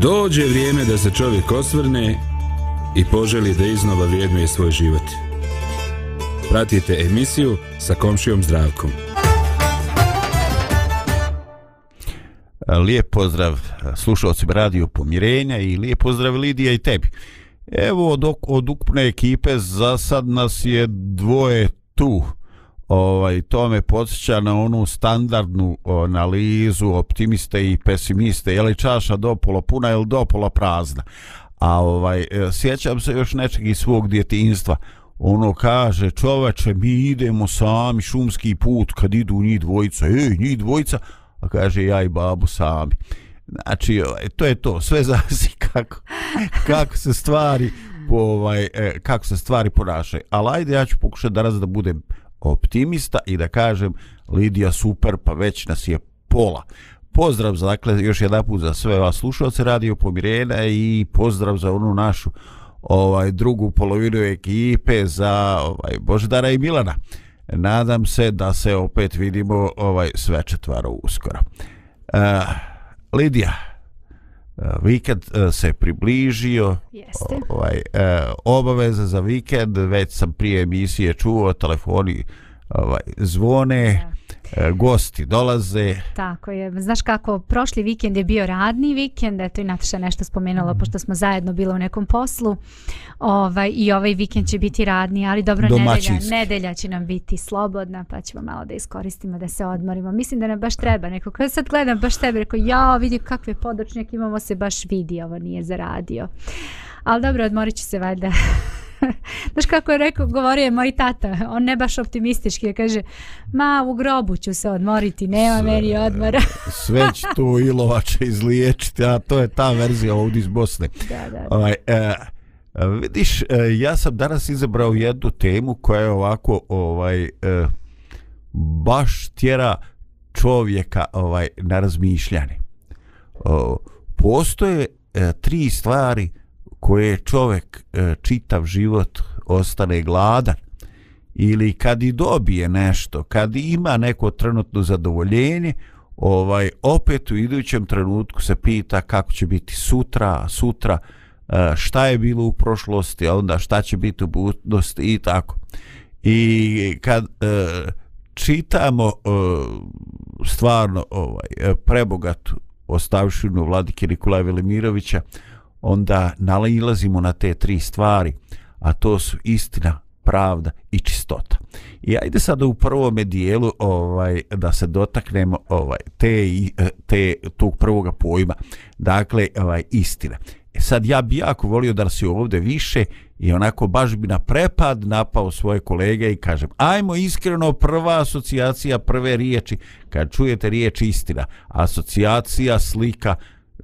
Dođe vrijeme da se čovjek osvrne i poželi da iznova vrijednuje svoj život. Pratite emisiju sa komšijom zdravkom. E, lijep pozdrav e, slušalcima Radio Pomirenja i lijep pozdrav Lidija i tebi. Evo od, od ukupne ekipe za sad nas je dvoje tu. Ovaj, to me podsjeća na onu standardnu analizu optimiste i pesimiste. Je li čaša dopola puna ili dopola prazna? A ovaj, e, sjećam se još nečeg iz svog djetinjstva Ono kaže, čoveče, mi idemo sami šumski put kad idu njih dvojica. Ej, njih dvojica, a kaže ja i babu sami. Znači, ovaj, to je to, sve zavisi kako, kako se stvari po, ovaj, e, kako se stvari ponašaju. Ali ajde, ja ću pokušati danas da budem optimista i da kažem Lidija super, pa već nas je pola. Pozdrav za, dakle, još jedan put za sve vas slušalce Radio Pomirena i pozdrav za onu našu ovaj drugu polovinu ekipe za ovaj Boždara i Milana. Nadam se da se opet vidimo ovaj sve četvaro uskoro. Uh, Lidija, vikend uh, se približio. Jeste. Ovaj, uh, obaveza za vikend, već sam prije emisije čuo, telefoni ovaj, zvone. Ja E, gosti dolaze. Tako je. Znaš kako, prošli vikend je bio radni vikend, eto i Nataša nešto spomenula, mm. pošto smo zajedno bili u nekom poslu. Ovaj, I ovaj vikend će biti radni, ali dobro, nedelja, nedelja će nam biti slobodna, pa ćemo malo da iskoristimo, da se odmorimo. Mislim da nam baš treba neko. Kada sad gledam baš tebe, rekao, ja vidi kakve podočnjake imamo, se baš vidi, ovo nije za radio. Ali dobro, odmorit ću se valjda. Znaš kako je rekao, govorio je moj tata, on ne baš optimistički, kaže, ma u grobu ću se odmoriti, nema sve, meni odmora. sve će tu ilovače izliječiti, a to je ta verzija ovdje iz Bosne. Da, da, da. Ovaj, e, vidiš, e, ja sam danas izabrao jednu temu koja je ovako, ovaj, e, baš tjera čovjeka ovaj, na razmišljanje. O, postoje e, tri stvari koje čovjek e, čitav život ostane gladan ili kad i dobije nešto, kad ima neko trenutno zadovoljenje, ovaj opet u idućem trenutku se pita kako će biti sutra, sutra e, šta je bilo u prošlosti, a onda šta će biti u budućnosti i tako. I kad e, čitamo stvarno ovaj prebogatu ostavšinu vladike Nikolaja Velimirovića, onda nalazimo na te tri stvari, a to su istina, pravda i čistota. I ajde sad u prvome dijelu ovaj da se dotaknemo ovaj te eh, te tog prvoga pojma. Dakle, ovaj istina. E sad ja bi jako volio da se ovdje više i onako baš bi na prepad napao svoje kolege i kažem ajmo iskreno prva asocijacija prve riječi kad čujete riječ istina asocijacija slika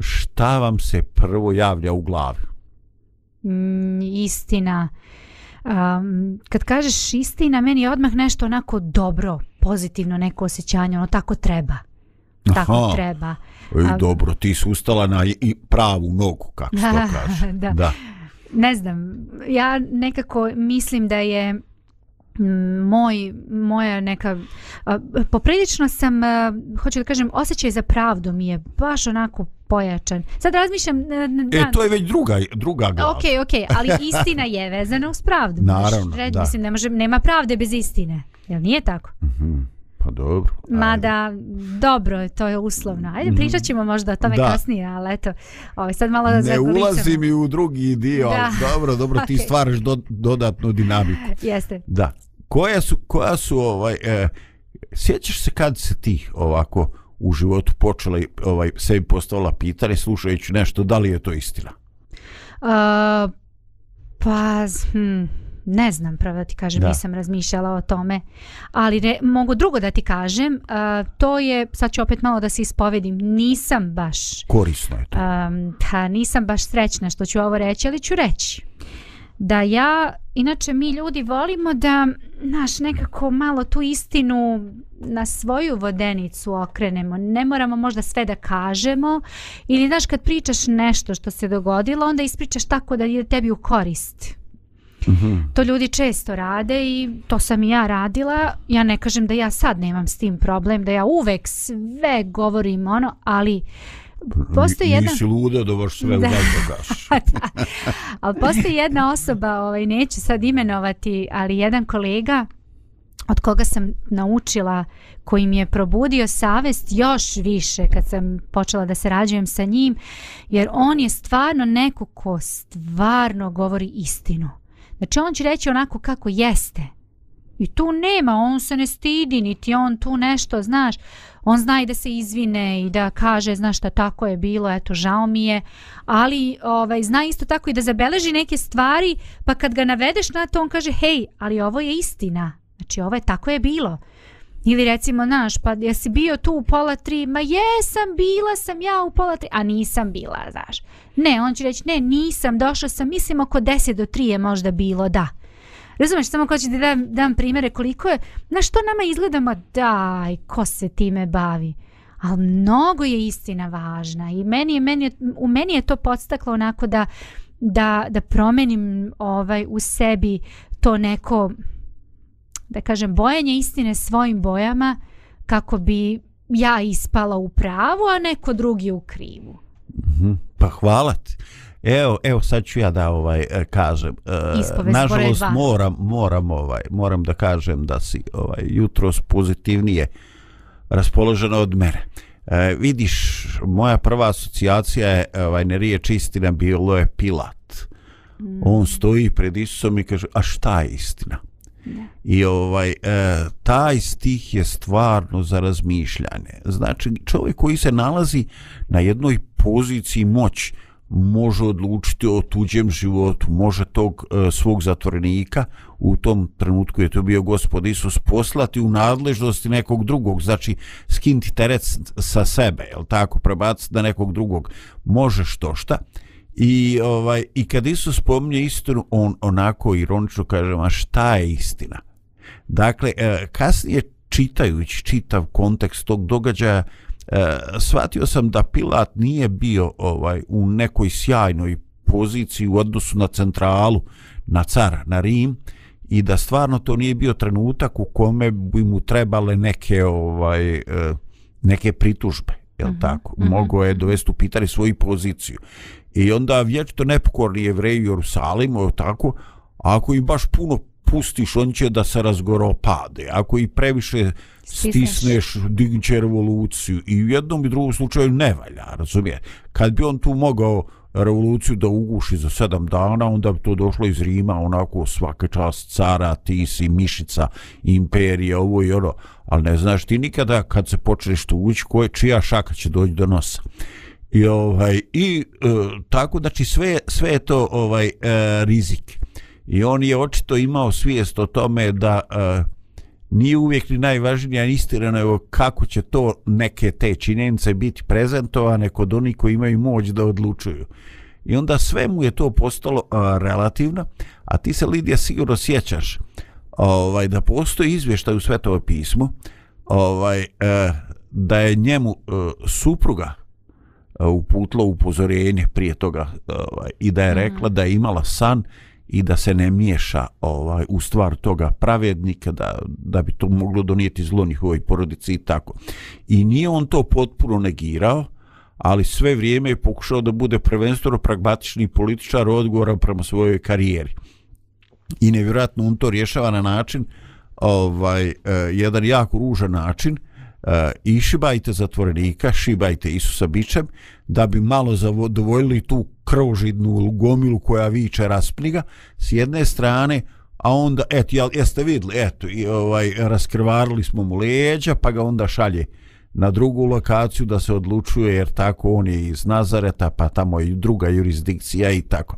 šta vam se prvo javlja u glavi? Mm, istina. Um, kad kažeš istina, meni je odmah nešto onako dobro, pozitivno neko osjećanje, ono tako treba. Tako Aha. treba. Ej, um, dobro, ti su ustala na i pravu nogu, kako se to kaže. da. da. Ne znam, ja nekako mislim da je moj moja neka poprilično sam hoću da kažem osjećaj za pravdu mi je baš onako pojačan. Sad razmišljam da, E to je već druga druga glava. Okej, okay, ali istina je vezana uz pravdu. Naravno, Red, da. Mislim ne može nema pravde bez istine. Jel nije tako? Mhm. Mm pa dobro. Mada, dobro, to je uslovno. Ajde, pričat ćemo možda o tome da. kasnije, ali eto, ovaj, sad malo da Ne ulazi mi u drugi dio, da. ali dobro, dobro, okay. ti stvaraš do, dodatnu dinamiku. Jeste. Da. Koja su, koja su ovaj, e, sjećaš se kad se ti ovako u životu počela ovaj, sebi postavila pitanje slušajući nešto, da li je to istina? Uh, pa, hm, ne znam, pravo da ti kažem, da. nisam razmišljala o tome, ali re, mogu drugo da ti kažem, uh, to je, sad ću opet malo da se ispovedim, nisam baš... Korisno je to. Um, ta, nisam baš srećna što ću ovo reći, ali ću reći da ja, inače mi ljudi volimo da naš nekako malo tu istinu na svoju vodenicu okrenemo. Ne moramo možda sve da kažemo ili znaš kad pričaš nešto što se dogodilo onda ispričaš tako da ide tebi u korist. Mm -hmm. To ljudi često rade i to sam i ja radila. Ja ne kažem da ja sad nemam s tim problem, da ja uvek sve govorim ono, ali postoji jedna... Nisi luda da baš sve da. da. Ali postoji jedna osoba, ovaj, neću sad imenovati, ali jedan kolega od koga sam naučila koji mi je probudio savest još više kad sam počela da se rađujem sa njim jer on je stvarno neko ko stvarno govori istinu znači on će reći onako kako jeste i tu nema, on se ne stidi niti on tu nešto, znaš on zna i da se izvine i da kaže znaš šta tako je bilo, eto žao mi je ali ovaj, zna isto tako i da zabeleži neke stvari pa kad ga navedeš na to on kaže hej, ali ovo je istina Znači ovo je tako je bilo. Ili recimo, naš, pa jesi bio tu u pola tri? Ma jesam, bila sam ja u pola tri. A nisam bila, znaš. Ne, on će reći, ne, nisam, došao sam, mislim oko 10 do 3 je možda bilo, da. Razumeš, samo hoću će da dam, dam primere koliko je, na što nama izgleda, ma daj, ko se time bavi. Ali mnogo je istina važna i meni je, meni je, u meni je to podstaklo onako da, da, da promenim ovaj u sebi to neko, da kažem, bojanje istine svojim bojama kako bi ja ispala u pravu, a neko drugi u krivu. Mhm. Pa hvala ti. Evo, evo sad ću ja da ovaj e, kažem. E, nažalost moram moram ovaj moram da kažem da si ovaj jutros pozitivnije raspoložena od mene. E, vidiš, moja prva asocijacija je ovaj ne riječ istina bilo je Pilat. Mm. On stoji pred Isusom i kaže: "A šta je istina?" I ovaj e, taj stih je stvarno za razmišljanje. Znači čovjek koji se nalazi na jednoj poziciji moć može odlučiti o tuđem životu, može tog e, svog zatvorenika u tom trenutku je to bio gospod Isus poslati u nadležnosti nekog drugog, znači skinti teret sa sebe, jel tako, prebaciti da nekog drugog može što šta. I ovaj i kad Isus spominje istinu, on onako ironično kaže: "Ma šta je istina?" Dakle, e, kasnije čitajući čitav kontekst tog događaja, e, shvatio sam da Pilat nije bio ovaj u nekoj sjajnoj poziciji u odnosu na centralu, na cara, na Rim i da stvarno to nije bio trenutak u kome bi mu trebale neke ovaj e, neke pritužbe, je l' mhm, tako? Mm -hmm. Mogo je dovesti u pitanje svoju poziciju. I onda vječito nepokorni jevreji u Jerusalimu, tako, ako im baš puno pustiš, on će da se razgoropade. Ako i previše stisneš, dignut će revoluciju. I u jednom i drugom slučaju ne valja, razumije. Kad bi on tu mogao revoluciju da uguši za sedam dana, onda bi to došlo iz Rima, onako svake čast cara, ti si mišica, imperija, ovo i ono. Ali ne znaš ti nikada kad se počneš tu ući, koje, čija šaka će doći do nosa. I ovaj i e, tako znači sve sve je to ovaj e, rizik. I on je očito imao svijest o tome da e, nije uvijek ni najvažnija istina nego kako će to neke te činjenice biti prezentovane kod onih koji imaju moć da odlučuju. I onda sve mu je to postalo a, relativno, a ti se Lidija sigurno sjećaš ovaj, da postoji izvještaj u svetovo pismu ovaj, e, da je njemu e, supruga e, uputla upozorenje prije toga e, ovaj, i da je rekla da je imala san i da se ne miješa ovaj u stvar toga pravednika da, da bi to moglo donijeti zlo njihovoj porodici i tako. I nije on to potpuno negirao, ali sve vrijeme je pokušao da bude prvenstveno pragmatični političar odgovoran prema svojoj karijeri. I nevjerojatno on to rješava na način, ovaj eh, jedan jako ružan način, E, i šibajte zatvorenika, šibajte Isusa bičem, da bi malo zadovoljili tu krožidnu gomilu koja viče raspniga s jedne strane, a onda, eto, jel, jeste vidli, eto, i, ovaj, raskrvarili smo mu leđa, pa ga onda šalje uh, na drugu lokaciju da se odlučuje jer tako on je iz Nazareta pa tamo i druga jurisdikcija i tako.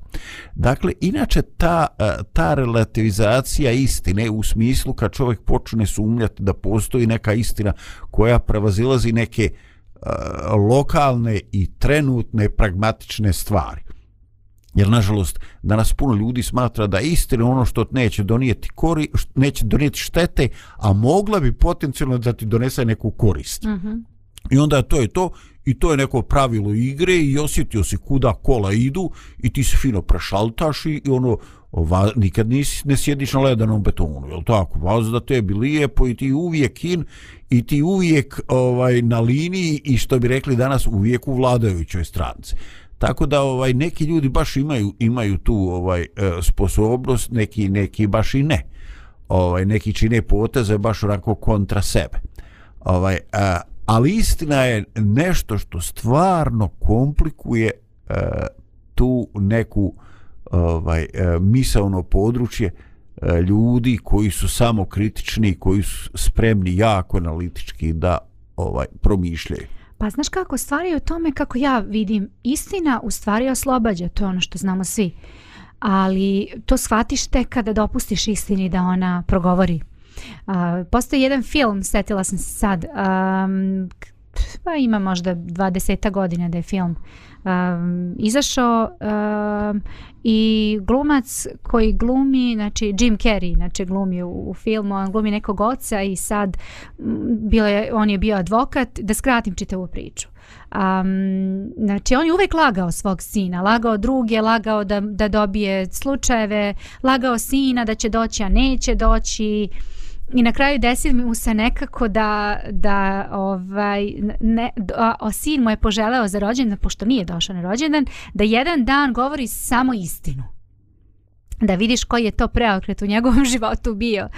Dakle, inače ta, e, ta relativizacija istine u smislu kad čovjek počne sumnjati da postoji neka istina koja prevazilazi neke uh, lokalne i trenutne pragmatične stvari. Jer nažalost danas puno ljudi smatra da istina ono što neće donijeti kori, neće donijeti štete, a mogla bi potencijalno da ti donese neku korist. Mm -hmm. I onda to je to i to je neko pravilo igre i osjetio si kuda kola idu i ti se fino prešaltaš i ono ova, nikad nisi, ne sjediš na ledanom betonu, je li tako? Vaz da tebi lijepo i ti uvijek in i ti uvijek ovaj na liniji i što bi rekli danas uvijek u vladajućoj stranci. Tako da ovaj neki ljudi baš imaju imaju tu ovaj e, sposobnost, neki neki baš i ne. Ovaj neki čine poteze baš onako kontra sebe. Ovaj a, ali istina je nešto što stvarno komplikuje a, tu neku ovaj a, misaono područje a, ljudi koji su samo kritični, koji su spremni jako analitički da ovaj promišljaju. Pa znaš kako stvari u tome kako ja vidim istina u stvari oslobađa, to je ono što znamo svi. Ali to shvatiš tek kada dopustiš istini da ona progovori. Uh, postoji jedan film, setila sam se sad, um, pa ima možda 20 godina da je film um, izašao um, i glumac koji glumi, znači Jim Carrey, znači glumi u, u filmu, on glumi nekog oca i sad bio je, on je bio advokat, da skratim čitavu priču. Um, znači on je uvek lagao svog sina, lagao druge, lagao da, da dobije slučajeve, lagao sina da će doći, a neće doći, I na kraju desi mu se nekako da, da ovaj, ne, a, a sin mu je poželeo za rođendan, pošto nije došao na rođendan, da jedan dan govori samo istinu da vidiš koji je to preokret u njegovom životu bio.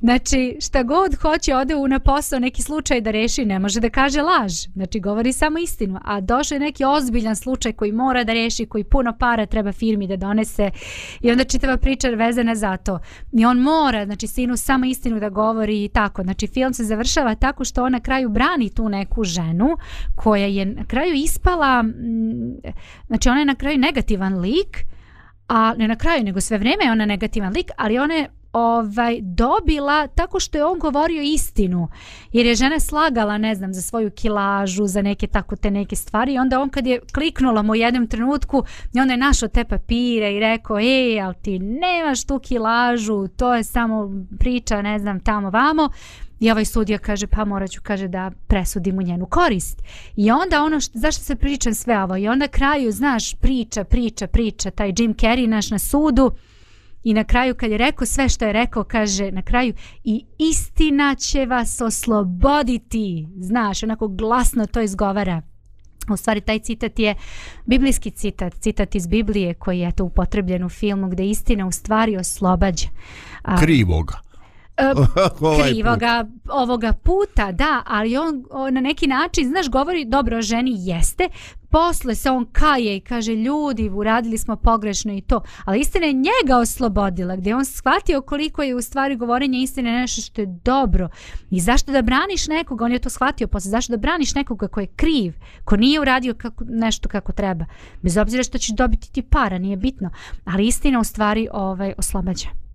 Znači, šta god hoće, ode u na posao neki slučaj da reši, ne može da kaže laž. Znači, govori samo istinu. A došao je neki ozbiljan slučaj koji mora da reši, koji puno para treba firmi da donese i onda čitava priča vezana za to. I on mora, znači, sinu samo istinu da govori i tako. Znači, film se završava tako što on na kraju brani tu neku ženu koja je na kraju ispala, mm, znači, ona je na kraju negativan lik, a ne na kraju, nego sve vrijeme je ona negativan lik, ali ona je ovaj, dobila tako što je on govorio istinu. Jer je žena slagala, ne znam, za svoju kilažu, za neke tako te neke stvari. I onda on kad je kliknula mu u jednom trenutku, i onda je našao te papire i rekao, ej, ali ti nemaš tu kilažu, to je samo priča, ne znam, tamo vamo. I ovaj sudija kaže, pa morat ću, kaže, da presudim u njenu korist. I onda ono, što, zašto se pričam sve ovo? I onda kraju, znaš, priča, priča, priča, taj Jim Carrey naš na sudu. I na kraju, kad je rekao sve što je rekao, kaže na kraju, i istina će vas osloboditi. Znaš, onako glasno to izgovara. U stvari, taj citat je biblijski citat, citat iz Biblije koji je to upotrebljen u filmu gde istina u stvari oslobađa. Krivoga ovaj krivoga put. ovoga puta, da, ali on, on na neki način, znaš, govori dobro o ženi jeste, posle se on kaje i kaže ljudi, uradili smo pogrešno i to, ali istina je njega oslobodila, gdje on shvatio koliko je u stvari govorenje istine nešto što je dobro. I zašto da braniš nekoga, on je to shvatio posle, zašto da braniš nekoga ko je kriv, ko nije uradio kako, nešto kako treba, bez obzira što ćeš dobiti ti para, nije bitno, ali istina u stvari ovaj, oslobađa.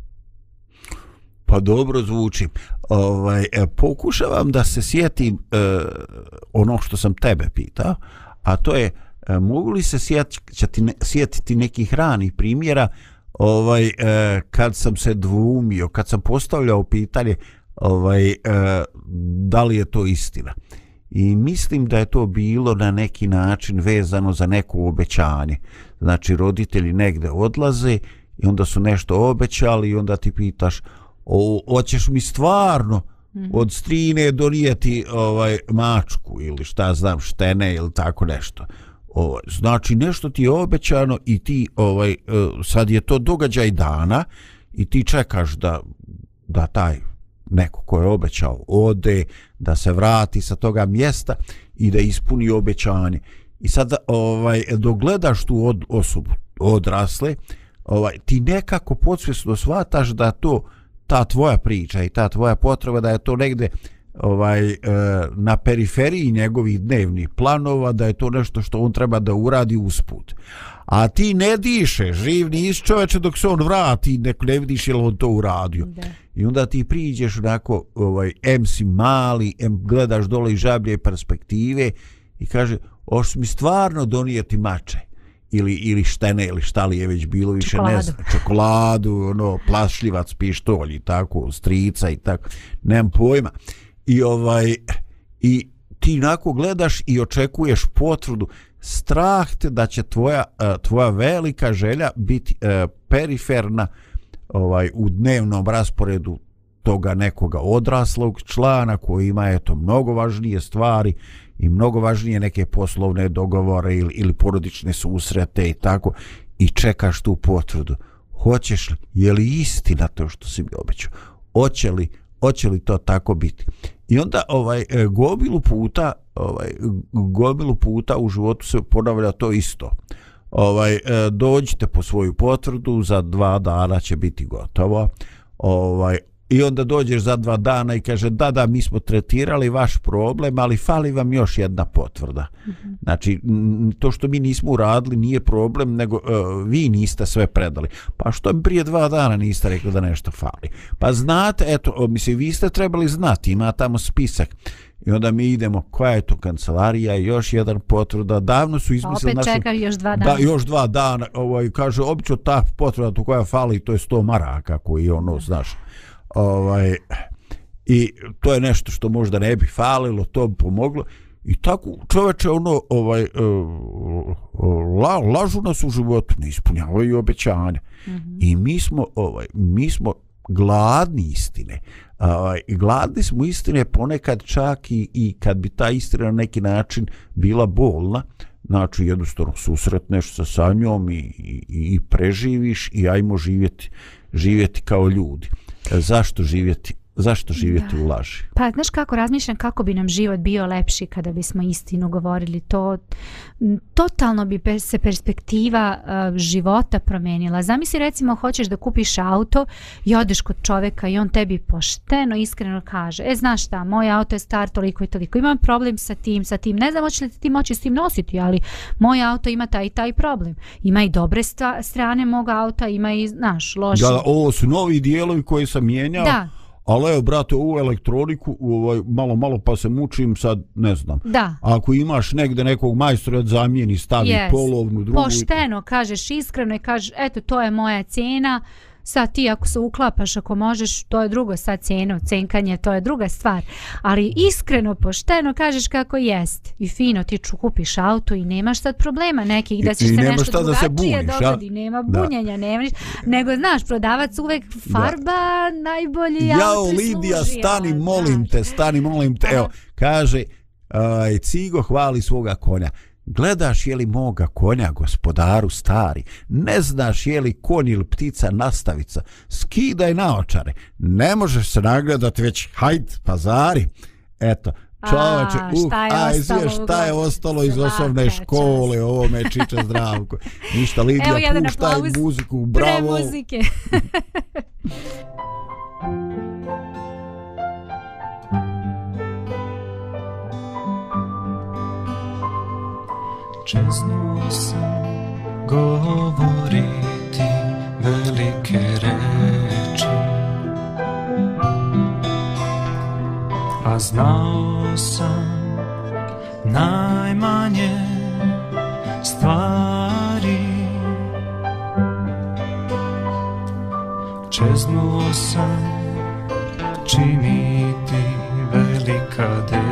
Pa dobro zvuči. Ovaj, e, pokušavam da se sjetim eh, ono što sam tebe pitao, a to je eh, mogu li se sjetiti, ne, sjetiti nekih ranih primjera ovaj, eh, kad sam se dvumio, kad sam postavljao pitanje ovaj, eh, da li je to istina. I mislim da je to bilo na neki način vezano za neko obećanje. Znači roditelji negde odlaze i onda su nešto obećali i onda ti pitaš o, hoćeš mi stvarno -hmm. od strine donijeti ovaj mačku ili šta znam štene ili tako nešto o, znači nešto ti je obećano i ti ovaj e, sad je to događaj dana i ti čekaš da da taj neko ko je obećao ode da se vrati sa toga mjesta i da ispuni obećanje i sad ovaj dogledaš tu od, osobu odrasle ovaj ti nekako podsvjesno shvataš da to ta tvoja priča i ta tvoja potreba da je to negde ovaj e, na periferiji njegovih dnevnih planova da je to nešto što on treba da uradi usput. A ti ne diše živ nis čoveče dok se on vrati nek ne vidiš je on to uradio. Da. i onda ti priđeš onako ovaj, em si mali em gledaš dole i žablje perspektive i kaže oš mi stvarno donijeti mače ili ili štene ili šta li je već bilo više čokoladu. ne znam. Čokoladu ono plašljivac pištolj i tako strica i tako. Nemam pojma. I ovaj i ti nako gledaš i očekuješ potvrdu strah te da će tvoja, uh, tvoja velika želja biti uh, periferna ovaj u dnevnom rasporedu toga nekoga odraslog člana koji ima eto mnogo važnije stvari i mnogo važnije neke poslovne dogovore ili, ili porodične susrete i tako i čekaš tu potvrdu. Hoćeš li, je li istina to što si mi obećao? Hoće li, hoće li to tako biti? I onda ovaj e, gomilu gobilu puta ovaj gobilu puta u životu se ponavlja to isto. Ovaj e, dođite po svoju potvrdu za dva dana će biti gotovo. Ovaj i onda dođeš za dva dana i kaže da da mi smo tretirali vaš problem ali fali vam još jedna potvrda. Mm -hmm. znači to što mi nismo uradili nije problem nego uh, vi niste sve predali. Pa što mi prije dva dana niste rekli da nešto fali? Pa znate eto mislim vi ste trebali znati ima tamo spisak. I onda mi idemo, koja je to kancelarija, još jedan potvrda, davno su izmislili... Pa opet čeka još dva dana. Da, još dva dana, ovaj, kaže, obično ta potvrda to koja fali, to je sto maraka koji ono, znaš, ovaj, i to je nešto što možda ne bi falilo, to bi pomoglo. I tako čoveče ono ovaj uh, la, lažu nas u životu, ne ispunjavaju obećanja. Mm -hmm. I mi smo ovaj mi smo gladni istine. Ovaj gladni smo istine ponekad čak i, i kad bi ta istina na neki način bila bolna, znači jednostavno susretneš se sa njom i, i, i preživiš i ajmo živjeti živjeti kao ljudi. Zašto živjeti? Zašto živjeti da. u laži? Pa, znaš kako razmišljam kako bi nam život bio lepši kada bismo istinu govorili. To totalno bi se perspektiva uh, života promijenila. Zamisli recimo hoćeš da kupiš auto i odeš kod čoveka i on tebi pošteno, iskreno kaže e, znaš šta, moj auto je star toliko i toliko. Imam problem sa tim, sa tim. Ne znam hoće li ti moći s tim nositi, ali moj auto ima taj i taj problem. Ima i dobre strane mog auta, ima i, znaš, loše. Da, ovo su novi dijelovi koji sam mijenjao. Da ali evo brate ovu elektroniku ovaj, malo malo pa se mučim sad ne znam da. ako imaš negde nekog majstora da zamijeni stavi yes. polovnu drugu pošteno kažeš iskreno i kažeš eto to je moja cena sad ti ako se uklapaš ako možeš to je drugo sad ceno cenkanje to je druga stvar. Ali iskreno pošteno kažeš kako jest. I fino ti ču kupiš auto i nemaš sad problema nekih da se nešto šta da se buniš, dogodi a? nema bunjenja nema nego znaš prodavac uvek farba da. najbolji ja Lidija stani molim te stani molim te. Evo kaže aj cigo hvali svoga konja Gledaš je li moga konja, gospodaru stari, ne znaš je li konj ili ptica nastavica, skidaj naočare, ne možeš se nagledati već, hajd, pazari. Eto, čoveče, uh, aj, ostalo, šta je ostalo iz osnovne škole, ovo me čiče zdravko. Ništa, Lidija, puštaj muziku, bravo. Pre muzike. Čeznuo sam govoriti velike reči. A znao sam najmanje stvari. Čeznuo sam činiti velika dela.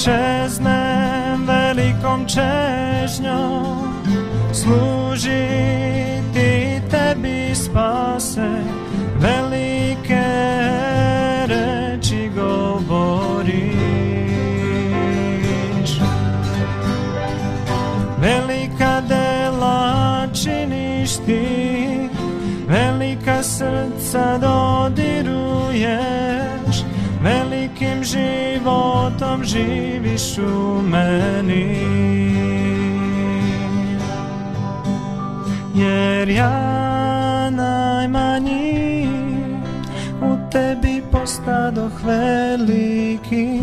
Čeznem velikom čežnjom služiti tebi spase velike životom živiš u meni. Jer ja najmanji u tebi postadoh veliki.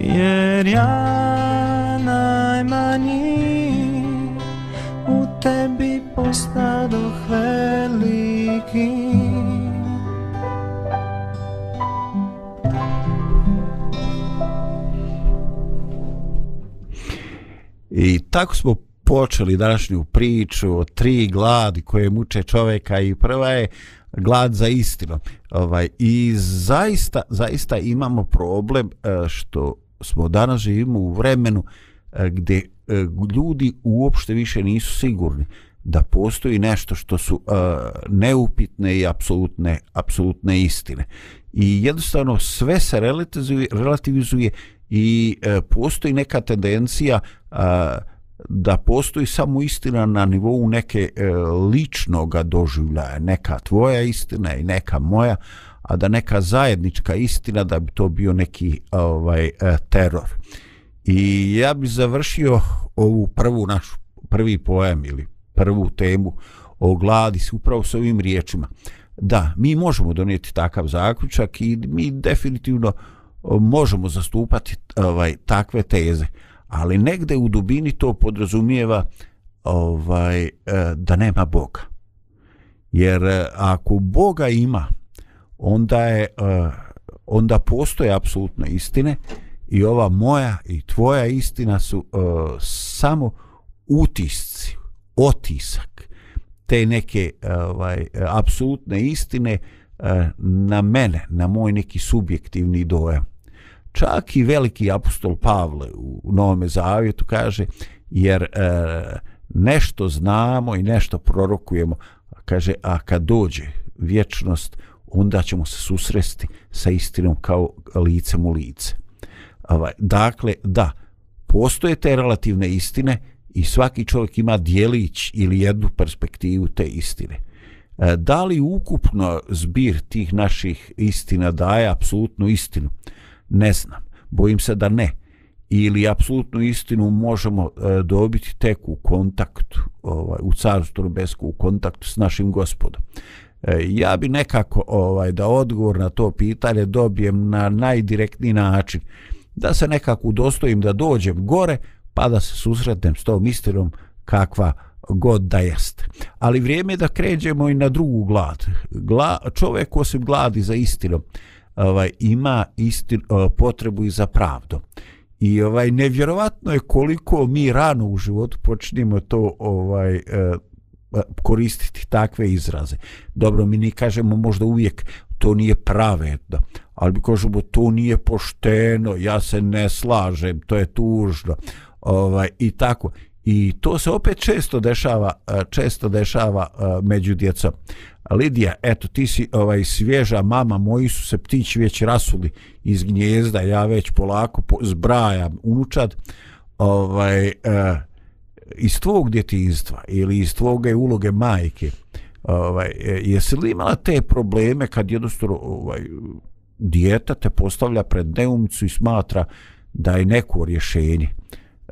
Jer ja najmanji u tebi postadoh veliki. Tako smo počeli današnju priču o tri gladi koje muče čoveka i prva je glad za istinu. Ovaj, I zaista, zaista imamo problem e, što smo danas živimo u vremenu e, gdje e, ljudi uopšte više nisu sigurni da postoji nešto što su uh, neupitne i apsolutne, apsolutne istine. I jednostavno sve se relativizuje, relativizuje i uh, postoji neka tendencija uh, da postoji samo istina na nivou neke e, ličnog doživljaja, neka tvoja istina i neka moja, a da neka zajednička istina da bi to bio neki ovaj e, teror. I ja bih završio ovu prvu našu prvi poem ili prvu temu o gladi s upravo s ovim riječima. Da, mi možemo donijeti takav zaključak i mi definitivno e, možemo zastupati ovaj takve teze ali negde u dubini to podrazumijeva ovaj eh, da nema Boga. Jer eh, ako Boga ima, onda je eh, onda postoje apsolutne istine i ova moja i tvoja istina su samo utisci, otisak te neke ovaj apsolutne istine na mene, na moj neki subjektivni dojam čak i veliki apostol Pavle u Novom Zavjetu kaže jer e, nešto znamo i nešto prorokujemo. Kaže a kad dođe vječnost onda ćemo se susresti sa istinom kao licem u lice. Ovaj, dakle da postoje te relativne istine i svaki čovjek ima dijelić ili jednu perspektivu te istine. E, da li ukupno zbir tih naših istina daje apsolutnu istinu? Ne znam. Bojim se da ne. Ili apsolutnu istinu možemo e, dobiti tek u kontaktu, ovaj, u carstvu nebesku, u kontaktu s našim gospodom. E, ja bi nekako ovaj da odgovor na to pitanje dobijem na najdirektniji način. Da se nekako udostojim da dođem gore, pa da se susretnem s tom istinom kakva god da jest. Ali vrijeme je da kređemo i na drugu glad. Gla, čovjek osim gladi za istinom, ovaj ima istin, potrebu i za pravdu. I ovaj nevjerovatno je koliko mi rano u životu počnemo to ovaj e, pa, koristiti takve izraze. Dobro, mi ni kažemo možda uvijek to nije pravedno, ali bi kažemo to nije pošteno, ja se ne slažem, to je tužno. Ovaj, I tako. I to se opet često dešava, e, često dešava e, među djecom. Lidija, eto, ti si ovaj svježa mama, moji su se ptići već rasuli iz gnjezda, ja već polako po, zbrajam unučad, ovaj, eh, iz tvog djetinstva ili iz tvoge uloge majke, ovaj, e, jesi li imala te probleme kad jednostavno ovaj, dijeta te postavlja pred neumicu i smatra da je neko rješenje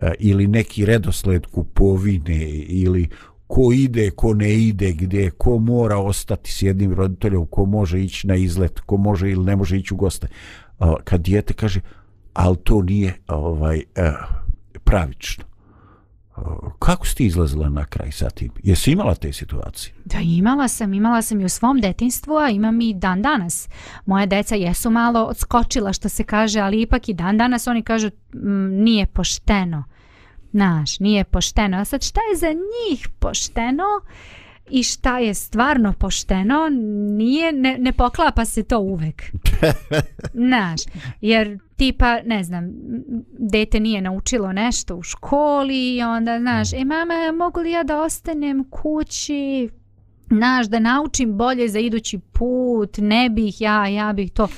E, ili neki redosled kupovine ili ko ide, ko ne ide, gdje, ko mora ostati s jednim roditeljom, ko može ići na izlet, ko može ili ne može ići u goste. E, kad dijete kaže, ali to nije ovaj e, pravično. Kako si ti izlazila na kraj sa tim? Jesi imala te situacije? Da, imala sam. Imala sam i u svom detinstvu, a imam i dan danas. Moje deca jesu malo odskočila, što se kaže, ali ipak i dan danas oni kažu nije pošteno. Naš, nije pošteno. A sad šta je za njih pošteno? i šta je stvarno pošteno nije ne, ne poklapa se to uvek znaš jer tipa ne znam dete nije naučilo nešto u školi i onda znaš e mama mogu li ja da ostanem kući? Znaš da naučim bolje za idući put ne bih ja ja bih to.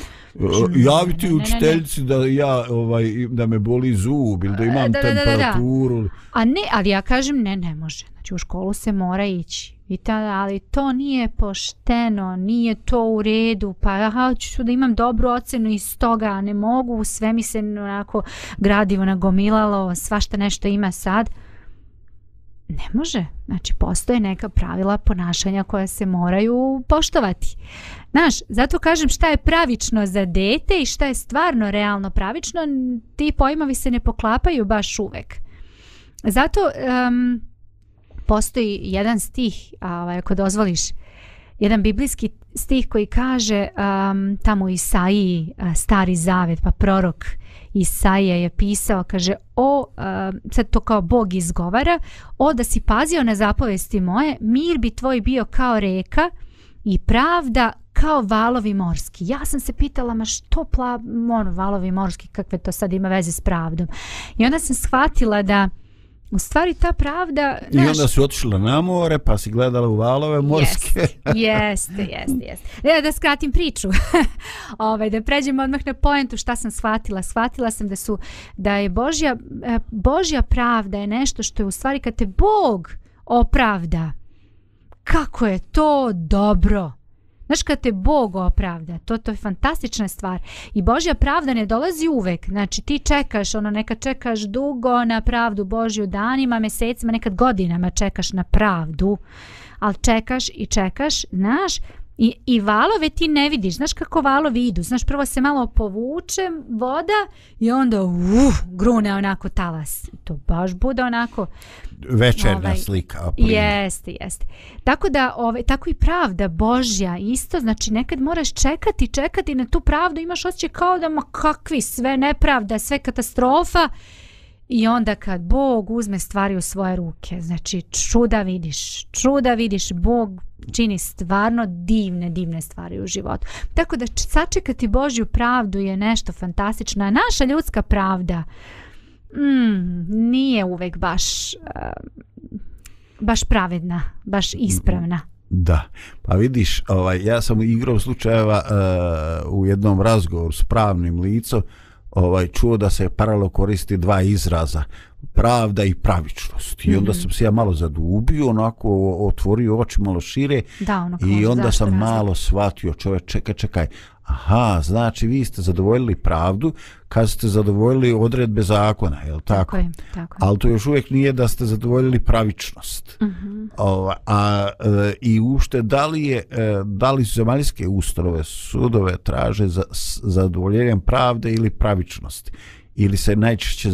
Javiti učiteljici da ja ovaj da me boli zub ili da imam da, temperaturu da, da, da. a ne ali ja kažem ne ne može. Znači u školu se mora ići I tada, ali to nije pošteno, nije to u redu, pa aha, ću da imam dobru ocenu iz toga, ne mogu, sve mi se onako gradivo nagomilalo, svašta nešto ima sad. Ne može. Znači, postoje neka pravila ponašanja koja se moraju poštovati. Znaš, zato kažem šta je pravično za dete i šta je stvarno realno pravično, ti pojmovi se ne poklapaju baš uvek. Zato... Um, postoji jedan stih, ovaj, ako dozvoliš, jedan biblijski stih koji kaže um, tamo u Isaiji, stari zavet, pa prorok Isaija je pisao, kaže, o, um, sad to kao Bog izgovara, o da si pazio na zapovesti moje, mir bi tvoj bio kao reka i pravda kao valovi morski. Ja sam se pitala, ma što pla, ono, valovi morski, kakve to sad ima veze s pravdom. I onda sam shvatila da U stvari ta pravda... I naš... onda su otišla na more pa si gledala u valove morske. Jeste, jeste, jeste. Da, da skratim priču. ovaj, da pređemo odmah na pojentu šta sam shvatila. Shvatila sam da su da je Božja, e, Božja pravda je nešto što je u stvari kad te Bog opravda. Kako je to dobro. Znaš kad te Bog opravda, to, to je fantastična stvar. I Božja pravda ne dolazi uvek. Znači ti čekaš, ono neka čekaš dugo na pravdu Božju danima, mesecima, nekad godinama čekaš na pravdu. Ali čekaš i čekaš, znaš, I, I valove ti ne vidiš, znaš kako valovi idu, znaš prvo se malo povuče voda i onda uh, grune onako talas. To baš bude onako... Večerna ovaj, slika. Jeste, jeste. Tako da, ovaj, tako i pravda Božja isto, znači nekad moraš čekati, čekati na tu pravdu, imaš osjećaj kao da ma kakvi sve nepravda, sve katastrofa I onda kad Bog uzme stvari u svoje ruke, znači čuda vidiš, čuda vidiš, Bog čini stvarno divne, divne stvari u životu. Tako da sačekati Božju pravdu je nešto fantastično. A naša ljudska pravda mm, nije uvek baš, uh, baš pravedna, baš ispravna. Da, pa vidiš, ovaj, ja sam igrao slučajeva uh, u jednom razgovoru s pravnim licom, ovaj čuo da se paralelno koristi dva izraza pravda i pravičnost i onda mhm. sam se ja malo zadubio onako otvorio oči malo šire da, ono i onda sam razli? malo shvatio čovjek čekaj čekaj aha znači vi ste zadovoljili pravdu kad ste zadovoljili odredbe zakona je tako? tako je tako ali to još uvijek nije da ste zadovoljili pravičnost uh mhm. -huh. o, a e, i ušte da li je e, da li su zemaljske ustanove sudove traže za zadovoljenjem pravde ili pravičnosti ili se najčešće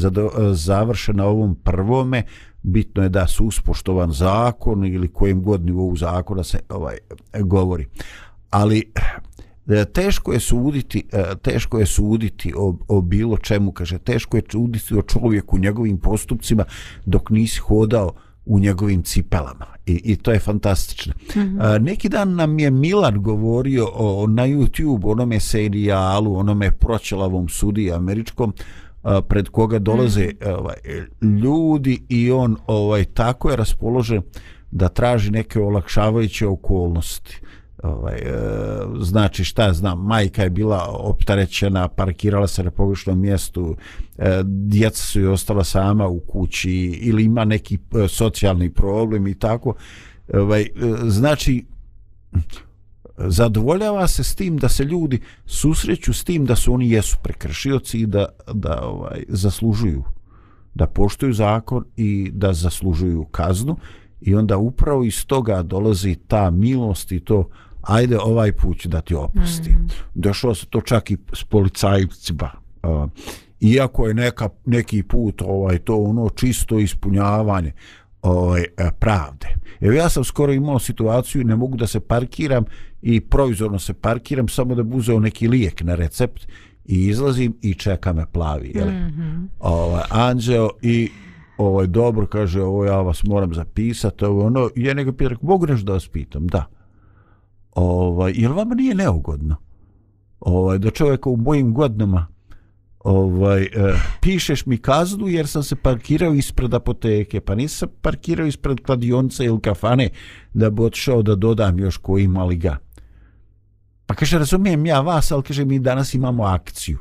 završe na ovom prvome bitno je da su uspoštovan zakon ili kojim god nivou zakona se ovaj govori ali e, teško je suditi e, teško je suditi o, o bilo čemu kaže teško je suditi o čovjeku njegovim postupcima dok nisi hodao u njegovim cipelama i, i to je fantastično. Mm -hmm. neki dan nam je Milan govorio o, na YouTube onome serijalu, onome proćelavom sudi američkom pred koga dolaze mm -hmm. ovaj, ljudi i on ovaj tako je raspoložen da traži neke olakšavajuće okolnosti ovaj e, znači šta znam majka je bila optarećena parkirala se na pogrešnom mjestu e, djeca su joj ostala sama u kući ili ima neki e, socijalni problem i tako. Ovaj e, znači zadovoljava se s tim da se ljudi susreću s tim da su oni jesu prekršioci i da, da ovaj zaslužuju da poštuju zakon i da zaslužuju kaznu. I onda upravo iz toga dolazi ta milost i to ajde ovaj put ću da ti opusti. Mm. Došlo se to čak i s policajcima. Uh, iako je neka, neki put ovaj to ono čisto ispunjavanje ovaj, e, pravde. Evo ja sam skoro imao situaciju, ne mogu da se parkiram i provizorno se parkiram samo da buzeo neki lijek na recept i izlazim i čeka me plavi. Jel? Mm -hmm. ovaj, Anđeo i ovaj, dobro kaže, ovo ja vas moram zapisati, ovo, ono, ja nego pita, mogu nešto da vas pitam? Da. Ovaj, jel vam nije neugodno? Ovaj, da čovjeka u mojim godinama ovaj, uh, pišeš mi kaznu jer sam se parkirao ispred apoteke, pa nisam parkirao ispred kladionca ili kafane da bi otišao da dodam još koji mali ga. Pa kaže, razumijem ja vas, ali kaže, mi danas imamo akciju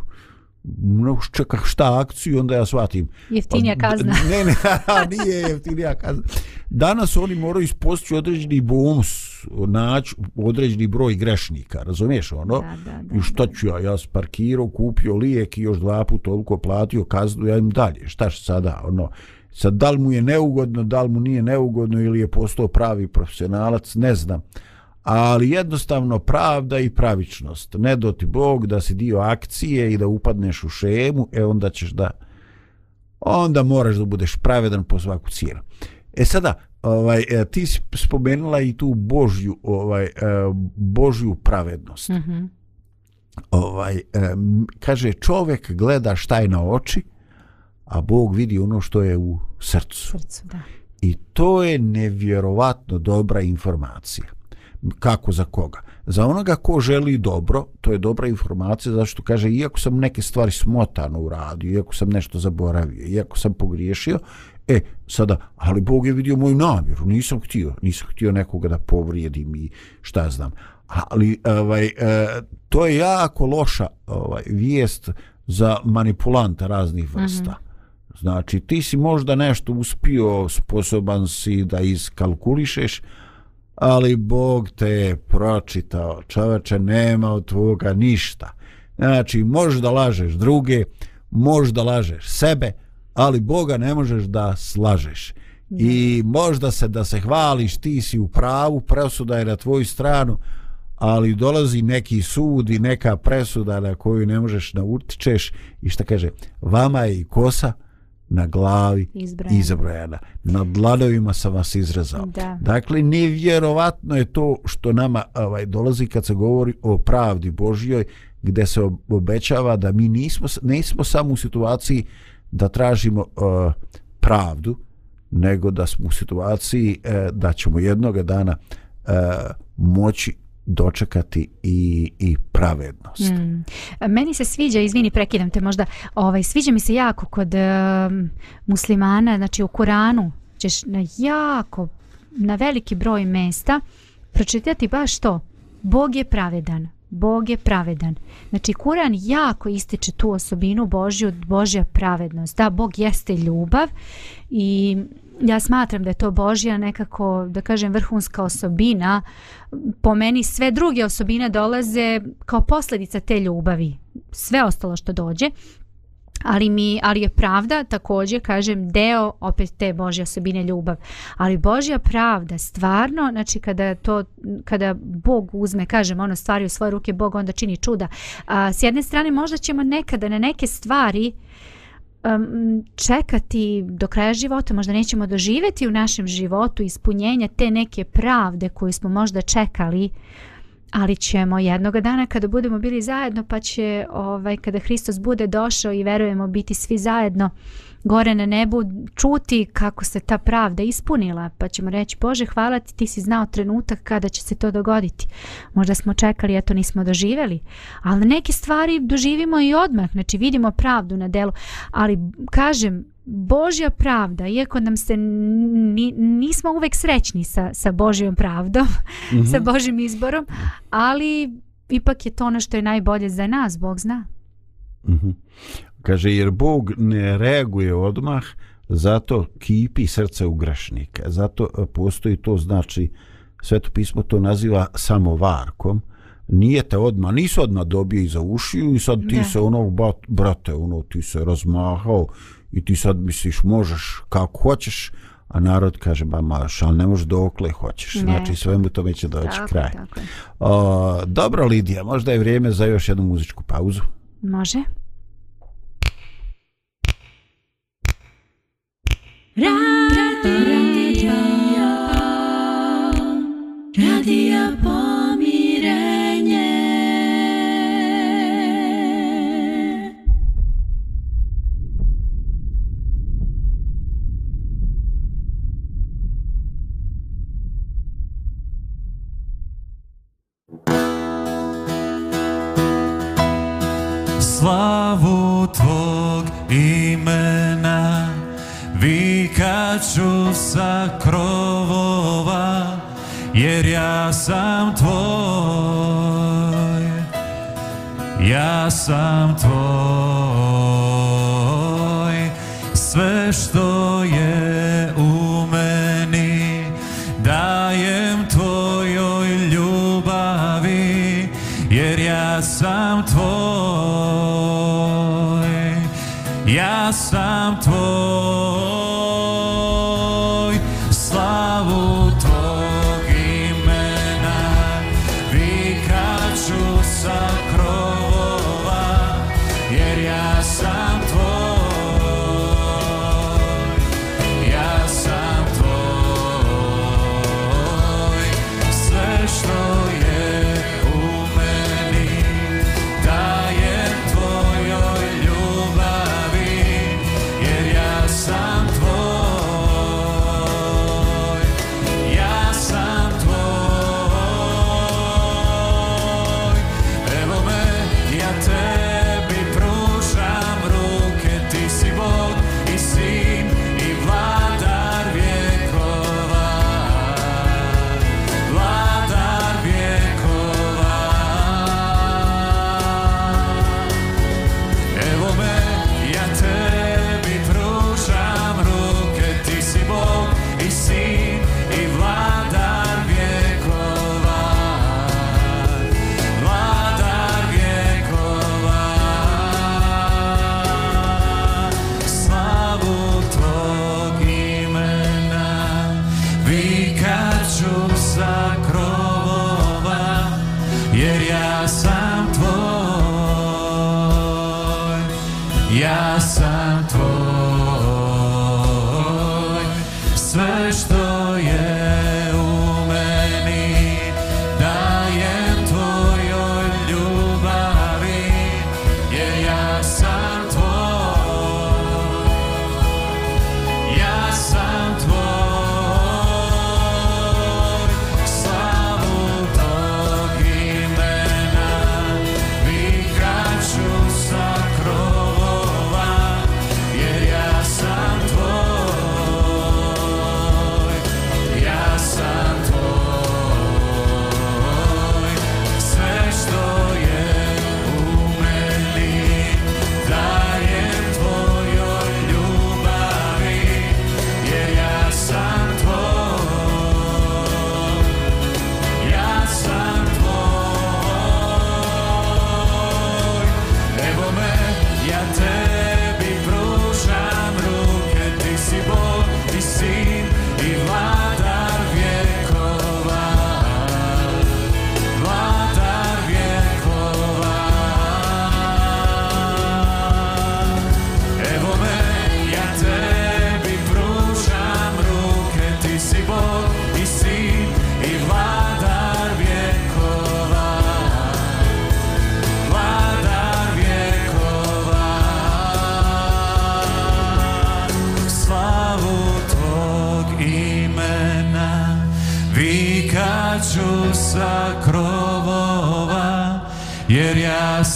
no, čeka šta akciju, onda ja shvatim. Jeftinija pa, kazna. Ne, ne, nije jeftinija kazna. Danas oni moraju ispostići određeni bonus, naći određeni broj grešnika, razumiješ ono? Da, da, da, I šta ću ja, ja sparkirao, kupio lijek i još dva puta toliko platio kaznu, ja im dalje, šta što sada, ono, sad da li mu je neugodno, da li mu nije neugodno ili je postao pravi profesionalac, ne znam ali jednostavno pravda i pravičnost. Ne do ti Bog da si dio akcije i da upadneš u šemu, e onda ćeš da onda moraš da budeš pravedan po svaku cijenu. E sada, ovaj, e, ti si spomenula i tu Božju, ovaj, e, Božju pravednost. Mm -hmm. ovaj, e, kaže, čovjek gleda šta je na oči, a Bog vidi ono što je u srcu. srcu da. I to je nevjerovatno dobra informacija kako za koga. Za onoga ko želi dobro, to je dobra informacija, zašto kaže, iako sam neke stvari smotano uradio, iako sam nešto zaboravio, iako sam pogriješio, e, sada, ali Bog je vidio moju namjeru, nisam htio, nisam htio nekoga da povrijedim i šta znam. Ali ovaj, e, to je jako loša ovaj, vijest za manipulanta raznih vrsta. Mm -hmm. Znači, ti si možda nešto uspio, sposoban si da iskalkulišeš, ali Bog te je pročitao, čoveče, nema od tvoga ništa. Znači, možeš da lažeš druge, možeš da lažeš sebe, ali Boga ne možeš da slažeš. I možda se da se hvališ, ti si u pravu, presuda je na tvoju stranu, ali dolazi neki sud i neka presuda na koju ne možeš da utičeš i šta kaže, vama je i kosa, na glavi izbrojena. izbrojena. Na dlanovima sam vas izrezao. Da. Dakle, nevjerovatno je to što nama ovaj, dolazi kad se govori o pravdi Božjoj, gdje se obećava da mi nismo, nismo samo u situaciji da tražimo uh, pravdu, nego da smo u situaciji uh, da ćemo jednog dana uh, moći dočekati i, i pravednost. Mm. Meni se sviđa, izvini, prekidam te možda, ovaj, sviđa mi se jako kod uh, muslimana, znači u Kuranu ćeš na jako, na veliki broj mesta pročitati baš to, Bog je pravedan, Bog je pravedan. Znači, Kuran jako ističe tu osobinu Božju, Božja pravednost. Da, Bog jeste ljubav i ja smatram da je to Božja nekako, da kažem, vrhunska osobina. Po meni sve druge osobine dolaze kao posljedica te ljubavi. Sve ostalo što dođe. Ali, mi, ali je pravda također, kažem, deo opet te Božje osobine ljubav. Ali Božja pravda, stvarno, znači kada, to, kada Bog uzme, kažem, ono stvari u svoje ruke, Bog onda čini čuda. A, s jedne strane, možda ćemo nekada na neke stvari um, čekati do kraja života, možda nećemo doživjeti u našem životu ispunjenja te neke pravde koju smo možda čekali, ali ćemo jednog dana kada budemo bili zajedno, pa će ovaj, kada Hristos bude došao i verujemo biti svi zajedno, gore na nebu čuti kako se ta pravda ispunila pa ćemo reći Bože hvala ti ti si znao trenutak kada će se to dogoditi. Možda smo čekali eto to nismo doživjeli ali neke stvari doživimo i odmah znači vidimo pravdu na delu. Ali kažem Božja pravda, iako nam se ni, nismo uvek srećni sa, sa Božjom pravdom, mm -hmm. sa Božjim izborom, ali ipak je to ono što je najbolje za nas, Bog zna. Mm -hmm. Kaže, jer Bog ne reaguje odmah, zato kipi srce u grešnika. Zato e, postoji to, znači, sveto pismo to naziva samovarkom. Nije te odmah, nisu odmah dobije iza ušiju i sad ti ne. se ono, brate, ono, ti se razmahao i ti sad misliš, možeš kako hoćeš, A narod kaže, ba maš, ali ne možeš dokle hoćeš. Ne. Znači, svemu tome će doći tako, kraj. Tako. O, dobro, Lidija, možda je vrijeme za još jednu muzičku pauzu. Može. Radio, radio, radio, slavu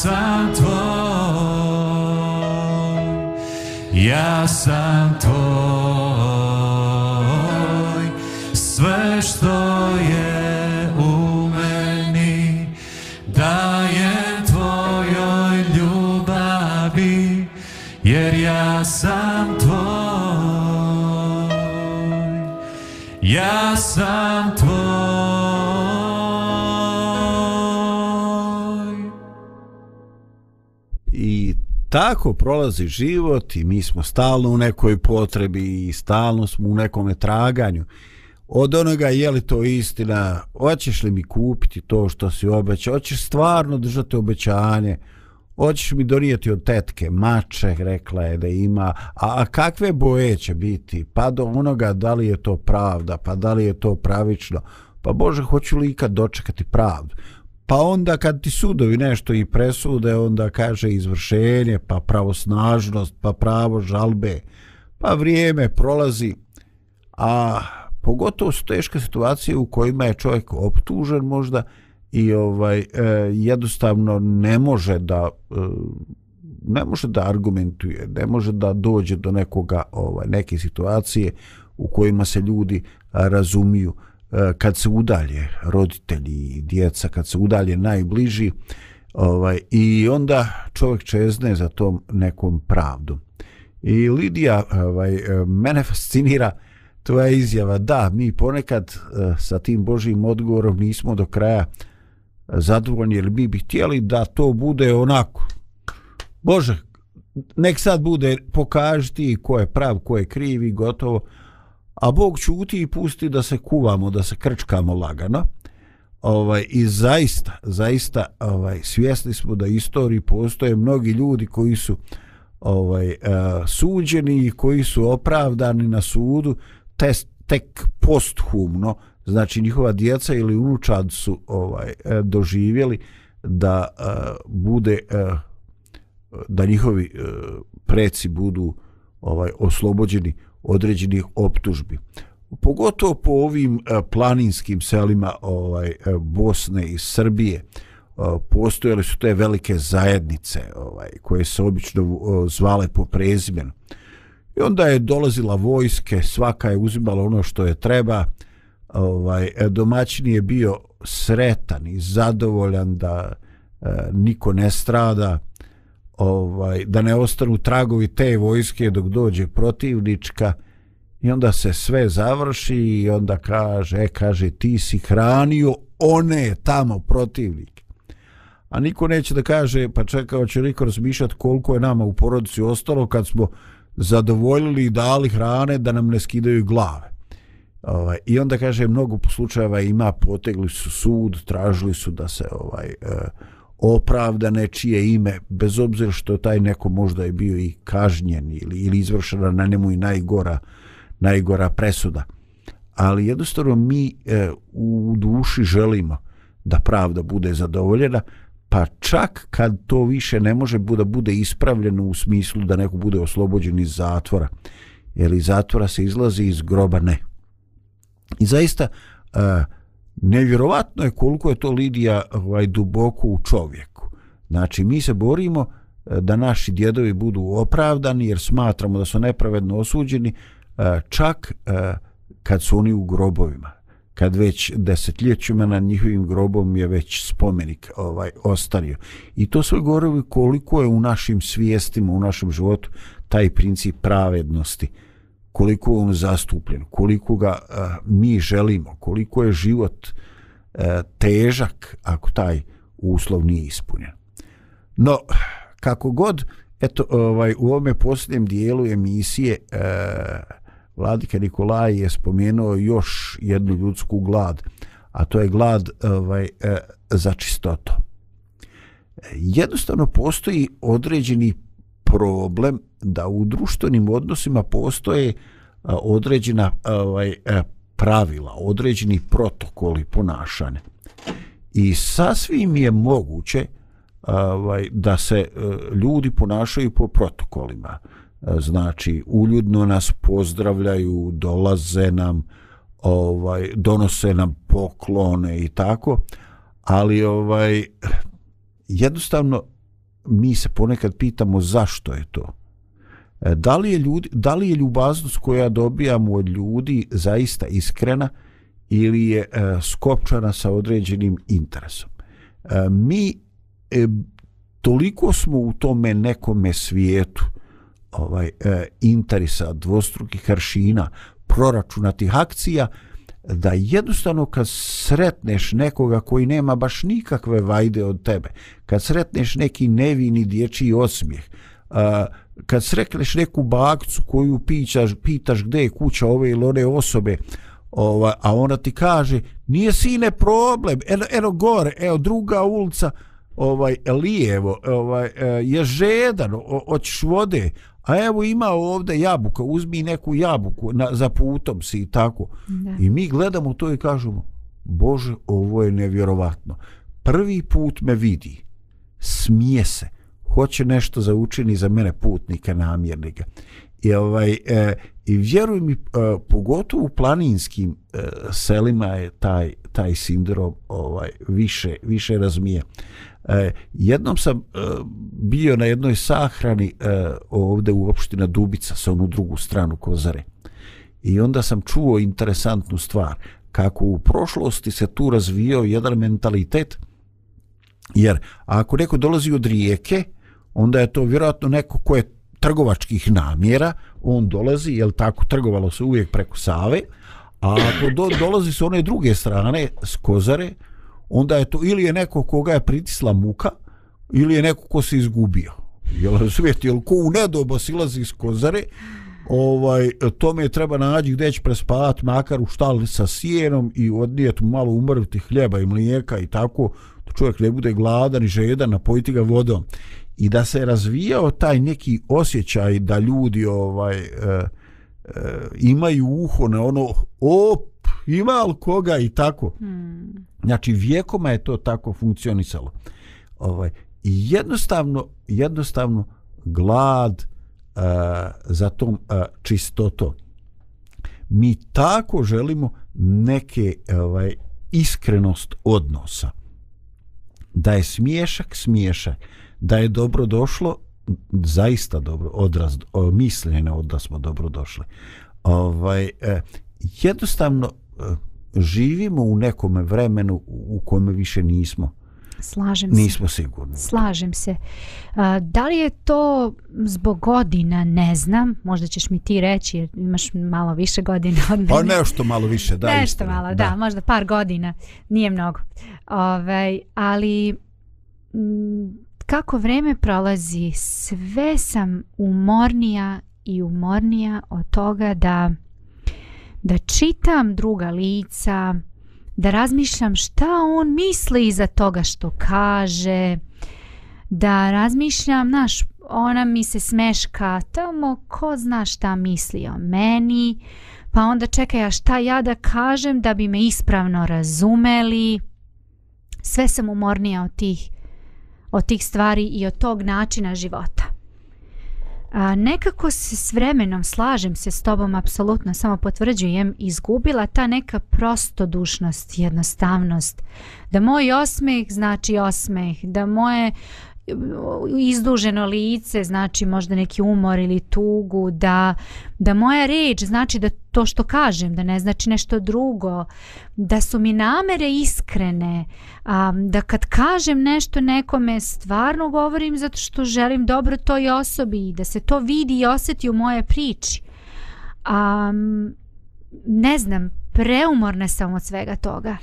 sam tvoj, ja sam tvoj. Tako prolazi život i mi smo stalno u nekoj potrebi i stalno smo u nekome traganju. Od onoga je li to istina hoćeš li mi kupiti to što si obećao? Hoćeš stvarno držati obećanje? Hoćeš mi donijeti od tetke? Mače rekla je da ima. A, a kakve boje će biti? Pa do onoga da li je to pravda? Pa da li je to pravično? Pa Bože hoću li ikad dočekati pravdu? Pa onda kad ti sudovi nešto i presude onda kaže izvršenje pa pravosnažnost pa pravo žalbe pa vrijeme prolazi. A pogotovo su teške situacije u kojima je čovjek optužen možda i ovaj e, jednostavno ne može da e, ne može da argumentuje, ne može da dođe do nekoga ovaj neke situacije u kojima se ljudi razumiju. Eh, kad se udalje roditelji i djeca kad se udalje najbliži ovaj i onda čovjek čezne za tom nekom pravdom. I Lidija ovaj eh, mene fascinira tvoja izjava da mi ponekad eh, sa tim Božim odgovorom nismo do kraja zadovoljni jer mi bi htjeli da to bude onako Bože nek sad bude pokažiti ko je prav ko je kriv i gotovo a Bog čuti i pusti da se kuvamo da se krčkamo lagano. Ovaj i zaista zaista ovaj svjesni smo da istoriji postoje mnogi ljudi koji su ovaj uh, suđeni i koji su opravdani na sudu te, tek posthumno. Znači njihova djeca ili unučad su ovaj e, doživjeli da uh, bude uh, da njihovi uh, preci budu ovaj oslobođeni određenih optužbi. Pogotovo po ovim e, planinskim selima ovaj e, Bosne i Srbije e, postojale su te velike zajednice ovaj koje se obično zvale po prezimenu. I onda je dolazila vojske svaka je uzimala ono što je treba ovaj domaćin je bio sretan i zadovoljan da niko ne strada ovaj da ne ostanu tragovi te vojske dok dođe protivnička i onda se sve završi i onda kaže e, kaže ti si hranio one tamo protivnike. A niko neće da kaže pa čekao će niko razmišljati koliko je nama u porodici ostalo kad smo zadovoljili i dali hrane da nam ne skidaju glave. Ovaj, I onda kaže mnogo slučajeva ima potegli su sud, tražili su da se ovaj e, opravda nečije ime, bez obzira što taj neko možda je bio i kažnjen ili, ili izvršena na njemu i najgora, najgora presuda. Ali jednostavno mi e, u duši želimo da pravda bude zadovoljena, pa čak kad to više ne može da bude ispravljeno u smislu da neko bude oslobođen iz zatvora, jer iz zatvora se izlazi iz groba ne. I zaista e, nevjerovatno je koliko je to Lidija ovaj, duboko u čovjeku. Znači, mi se borimo e, da naši djedovi budu opravdani jer smatramo da su nepravedno osuđeni e, čak e, kad su oni u grobovima kad već desetljećima na njihovim grobom je već spomenik ovaj ostario. I to sve govori koliko je u našim svijestima, u našem životu taj princip pravednosti uh, koliko je on zastupljen, koliko ga mi želimo, koliko je život težak ako taj uslov nije ispunjen. No, kako god, eto, ovaj, u ovome posljednjem dijelu emisije uh, Vladika Nikolaj je spomenuo još jednu ljudsku glad, a to je glad ovaj, uh, za čistoto. Jednostavno postoji određeni problem da u društvenim odnosima postoje određena ovaj e, pravila, određeni protokoli ponašanja. I sasvim je moguće ovaj da se e, ljudi ponašaju po protokolima. E, znači uljudno nas pozdravljaju, dolaze nam, ovaj donose nam poklone i tako, ali ovaj jednostavno mi se ponekad pitamo zašto je to. E, da li je, ljudi, da li je ljubaznost koja dobijamo od ljudi zaista iskrena ili je e, skopčana sa određenim interesom. E, mi e, toliko smo u tome nekome svijetu ovaj e, interesa dvostrukih aršina proračunatih akcija da jednostavno kad sretneš nekoga koji nema baš nikakve vajde od tebe, kad sretneš neki nevini dječji osmijeh, a, kad srekneš neku bakcu koju pićaš, pitaš gde je kuća ove ili one osobe, ovaj, a ona ti kaže, nije sine problem, eno, eno gore, evo druga ulica, ovaj lijevo ovaj e, je žedan hoćeš vode a evo ima ovde jabuka uzmi neku jabuku na, za putom si i tako. Da. i mi gledamo to i kažemo bože ovo je nevjerovatno. Prvi put me vidi smije se. Hoće nešto za učini za mene putnika namjernika i ovaj e, i vjeruj mi e, pogotovo u planinskim e, selima je taj taj sindrom ovaj više više razmije E, jednom sam e, bio na jednoj sahrani e, ovde u opština Dubica sa onu drugu stranu Kozare. I onda sam čuo interesantnu stvar kako u prošlosti se tu razvijao jedan mentalitet jer ako neko dolazi od rijeke onda je to vjerojatno neko ko je trgovačkih namjera on dolazi, jel tako trgovalo se uvijek preko Save a ako do, dolazi s one druge strane s Kozare onda je to ili je neko koga je pritisla muka ili je neko ko se izgubio. Jel razumijete? Jel ko u nedoba silazi iz kozare ovaj tome je treba nađi gdje će prespavati makar u štali sa sijenom i odnijeti malo umrviti hljeba i mlijeka i tako da čovjek ne bude gladan i žedan napojiti ga vodom. I da se razvijao taj neki osjećaj da ljudi ovaj eh, imaju uho na ono op ima li koga i tako. Hmm. Znači, vijekoma je to tako funkcionisalo. Ovaj, I jednostavno, jednostavno, glad uh, za tom uh, čistotom. Mi tako želimo neke ovaj, iskrenost odnosa. Da je smiješak, smiješak. Da je dobro došlo, zaista dobro odraz, o, mišljenje da smo dobro došli. Ovaj, eh, jednostavno živimo u nekom vremenu u kome više nismo Slažem se. Nismo sigurni. Slažem se. Da li je to zbog godina, ne znam. Možda ćeš mi ti reći, jer imaš malo više godina od mene. Pa nešto malo više, da. Nešto isto, malo, da. da. Možda par godina. Nije mnogo. Ove, ovaj, ali kako vreme prolazi, sve sam umornija i umornija od toga da da čitam druga lica, da razmišljam šta on misli iza toga što kaže, da razmišljam, znaš, ona mi se smeška, tamo ko zna šta misli o meni, pa onda čekaj, a šta ja da kažem da bi me ispravno razumeli. Sve sam umornija od tih, od tih stvari i od tog načina života. A, nekako se s vremenom slažem se s tobom apsolutno samo potvrđujem izgubila ta neka prostodušnost jednostavnost da moj osmeh znači osmeh da moje izduženo lice znači možda neki umor ili tugu da, da moja reč znači da to što kažem da ne znači nešto drugo da su mi namere iskrene a, da kad kažem nešto nekome stvarno govorim zato što želim dobro toj osobi da se to vidi i osjeti u moje priči. A, ne znam preumorna sam od svega toga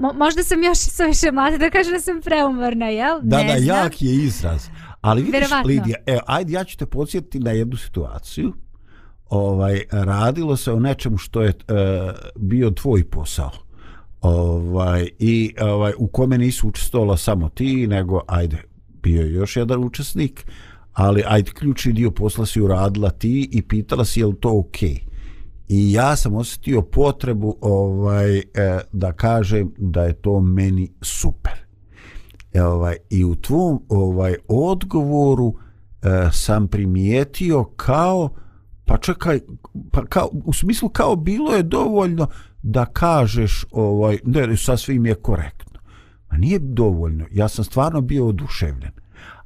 mo, možda sam još više mlada da kažem da sam preumorna, jel? Da, ne da, znam. jak je izraz. Ali vidiš, Verovatno. Lidija, evo, ajde, ja ću te podsjetiti na jednu situaciju. Ovaj, radilo se o nečemu što je uh, bio tvoj posao. Ovaj, I ovaj, u kome nisu učestvovalo samo ti, nego, ajde, bio je još jedan učesnik, ali ajde, ključni dio posla si uradila ti i pitala si je li to okej. Okay i ja sam osjetio potrebu ovaj e, da kažem da je to meni super. E, ovaj i u tvom ovaj odgovoru e, sam primijetio kao pa čekaj pa kao u smislu kao bilo je dovoljno da kažeš ovaj ne sa svim je korektno. Ma nije dovoljno. Ja sam stvarno bio oduševljen.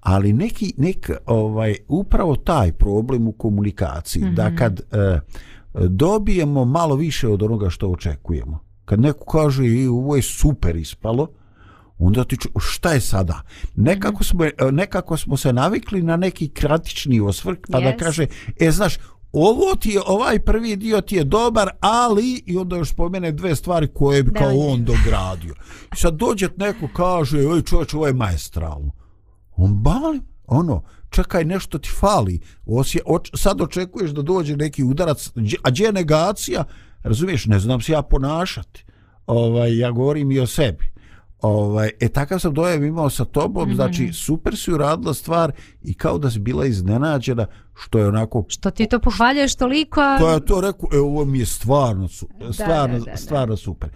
Ali neki nek ovaj upravo taj problem u komunikaciji mm -hmm. da mhm. kad e, dobijemo malo više od onoga što očekujemo. Kad neko kaže i ovo je super ispalo, onda ti ču, šta je sada? Nekako mhm. smo, nekako smo se navikli na neki kratični osvrk, pa yes. da kaže, e, znaš, ovo ti je, ovaj prvi dio ti je dobar, ali, i onda još spomene dve stvari koje bi kao on dogradio. I sad dođe neko kaže, oj čovječ, ovo je majestralno. On bali, ono, čekaj, nešto ti fali, Osje, oč, sad očekuješ da dođe neki udarac, a gdje je negacija, razumiješ, ne znam se ja ponašati, ovaj, ja govorim i o sebi. Ovaj, e takav sam dojam imao sa tobom, mm -hmm. znači super si uradila stvar i kao da si bila iznenađena što je onako... Što ti to pohvaljuješ toliko? A... To je to rekao, e, ovo mi je stvarno, stvarno, da, da, da, stvarno super.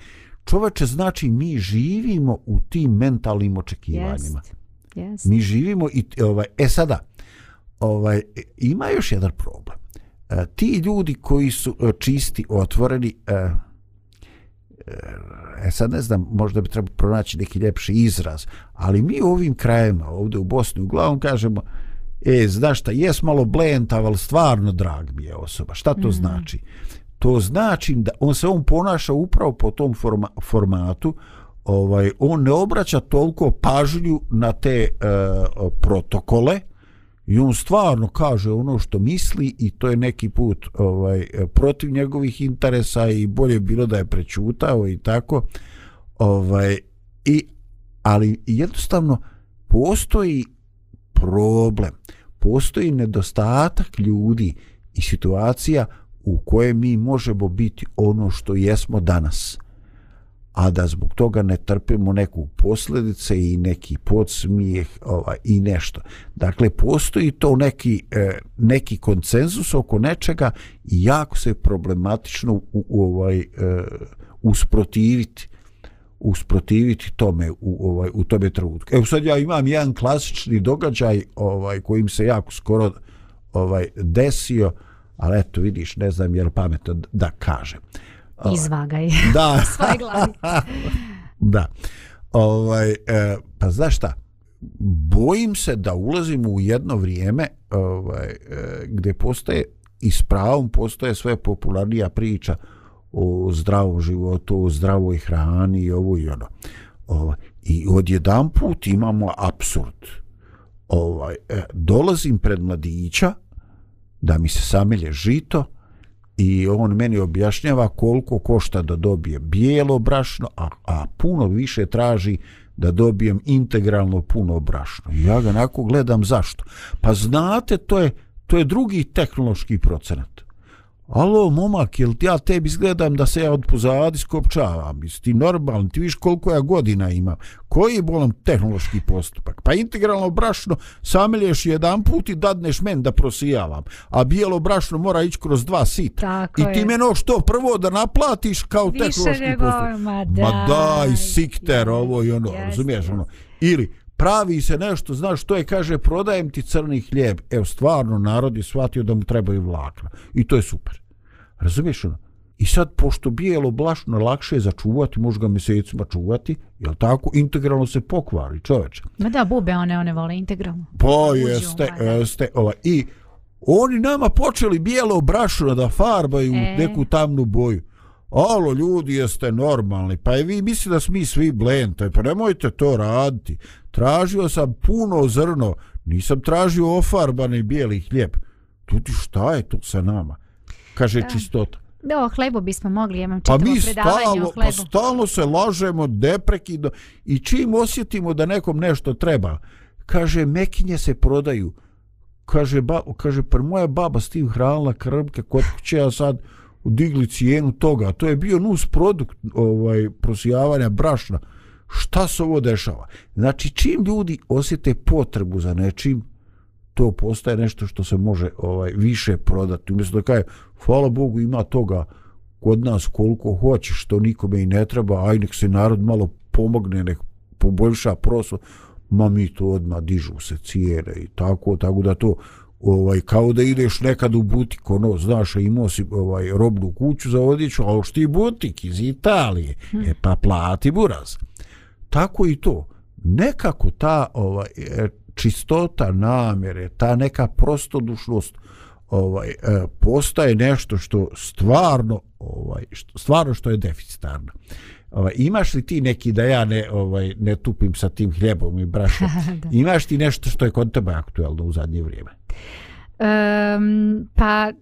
Čoveče, znači mi živimo u tim mentalnim očekivanjima. Jest. Yes. Mi živimo i ovaj e sada ovaj ima još jedan problem. E, ti ljudi koji su e, čisti, otvoreni e, e sad ne znam, možda bi trebalo pronaći neki ljepši izraz, ali mi u ovim krajima, ovdje u Bosni, uglavnom kažemo, e, znaš šta, jes malo blentav, ali stvarno drag mi je osoba. Šta to mm. znači? To znači da on se on ponaša upravo po tom forma, formatu, ovaj on ne obraća toliko pažnju na te e, protokole i on stvarno kaže ono što misli i to je neki put ovaj protiv njegovih interesa i bolje bilo da je prećutao i tako ovaj i ali jednostavno postoji problem postoji nedostatak ljudi i situacija u koje mi možemo biti ono što jesmo danas a da zbog toga ne trpimo neku posljedice i neki podsmijeh ovaj, i nešto. Dakle, postoji to neki, e, neki konsenzus oko nečega i jako se problematično u, u, ovaj, e, usprotiviti usprotiviti tome u ovaj u tome trenutku. Evo sad ja imam jedan klasični događaj ovaj kojim se jako skoro ovaj desio, ali eto vidiš, ne znam je li pametno da kažem. Izvagaj. Da. Svoje glavi. da. Ovaj, e, pa znaš šta? Bojim se da ulazimo u jedno vrijeme ovaj, e, gdje postoje i s pravom postoje sve popularnija priča o zdravom životu, o zdravoj hrani i ovo i ono. Ovaj, I odjedan put imamo absurd. Ovaj, e, dolazim pred mladića da mi se samelje žito, i on meni objašnjava koliko košta da dobije bijelo brašno, a, a puno više traži da dobijem integralno puno brašno. Ja ga nakon gledam zašto. Pa znate, to je, to je drugi tehnološki procenat. Alo, momak, jel ti ja tebi izgledam da se ja od pozadi skopčavam? Jesi ti normalni? Ti viš koliko ja godina imam? Koji je bolam tehnološki postupak? Pa integralno brašno samelješ jedan put i dadneš men da prosijavam. A bijelo brašno mora ići kroz dva sita. Tako I ti je. meno što prvo da naplatiš kao Više tehnološki nego, postupak. ma Ma daj, daj, sikter, ovo i ono, razumiješ ono. Ili, pravi se nešto, znaš što je, kaže, prodajem ti crni hljeb. Evo, stvarno, narod je shvatio da mu trebaju vlakna. I to je super. Razumiješ ono? I sad, pošto bijelo blašno lakše je začuvati, može ga mjesecima čuvati, jel tako, integralno se pokvari, čoveče. Ma da, bube one, one vole integralno. Pa jeste, jeste, ovaj, i oni nama počeli bijelo brašno da farbaju E. neku tamnu boju. Alo, ljudi, jeste normalni. Pa i vi mislite da smo mi svi blente. Pa nemojte to raditi. Tražio sam puno zrno. Nisam tražio ofarbani bijeli hljeb. Tudi šta je tu sa nama? Kaže Da. čistota. Da, o hlebu bismo mogli, ja imam Pa čitavo mi predavanje stalno, o pa stalno se lažemo deprekidno i čim osjetimo da nekom nešto treba, kaže mekinje se prodaju. Kaže, ba, kaže pa moja baba s tim hranila krmke kod kuće, a sad digli cijenu toga. To je bio nus produkt ovaj, prosijavanja brašna. Šta se ovo dešava? Znači, čim ljudi osjete potrebu za nečim, to postaje nešto što se može ovaj više prodati. Umjesto da kaže, hvala Bogu ima toga kod nas koliko hoće, što nikome i ne treba, aj nek se narod malo pomogne, nek poboljša prosto, ma mi to odmah dižu se cijene i tako, tako da to ovaj kao da ideš nekad u butik, ono, znaš, imao si ovaj robnu kuću za odjeću, a što ti butik iz Italije, e pa plati buraz. Tako i to. Nekako ta ovaj e, čistota namjere, ta neka prostodušnost ovaj e, postaje nešto što stvarno ovaj što, stvarno što je deficitarno. Ovaj imaš li ti neki da ja ne ovaj ne tupim sa tim hljebom i brašnom? Imaš ti nešto što je kod tebe aktuelno u zadnje vrijeme? Um, pa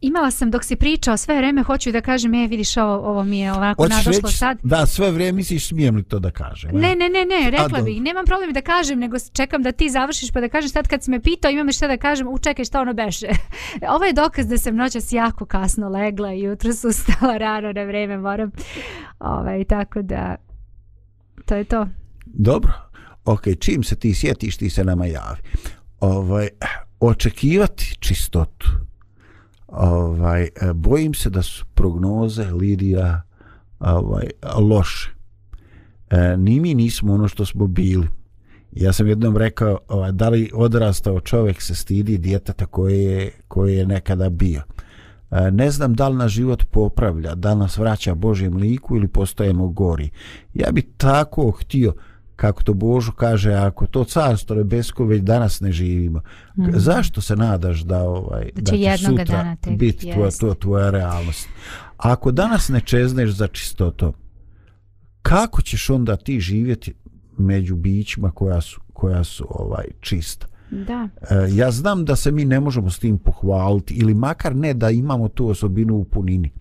imala sam dok si pričao sve vreme hoću da kažem e vidiš ovo, ovo mi je ovako Hoćeš nadošlo reći, sad. da sve vreme misliš smijem li to da kažem ne ne ne ne rekla A, bih nemam problem da kažem nego čekam da ti završiš pa da kažem sad kad si me pitao imam li šta da kažem u čekaj šta ono beše? Ovo je dokaz da sam noćas jako kasno legla i jutro su ustala rano na vreme moram ovaj, tako da to je to. Dobro ok čim se ti sjetiš ti se nama javi. Ovaj, očekivati čistotu ovaj, e, bojim se da su prognoze Lidija ovaj, loše. E, ni mi nismo ono što smo bili. Ja sam jednom rekao, ovaj, da li odrastao čovjek se stidi djeteta koje je, koje je nekada bio. E, ne znam da li na život popravlja, da nas vraća Božjem liku ili postajemo gori. Ja bi tako htio, kako to Božu kaže, ako to carstvo nebesko već danas ne živimo, mm. zašto se nadaš da ovaj da će, da će sutra biti tvoja, to, tvoja realnost? Ako danas ne čezneš za čistoto, kako ćeš onda ti živjeti među bićima koja su, koja su ovaj čista? Da. E, ja znam da se mi ne možemo s tim pohvaliti ili makar ne da imamo tu osobinu u punini.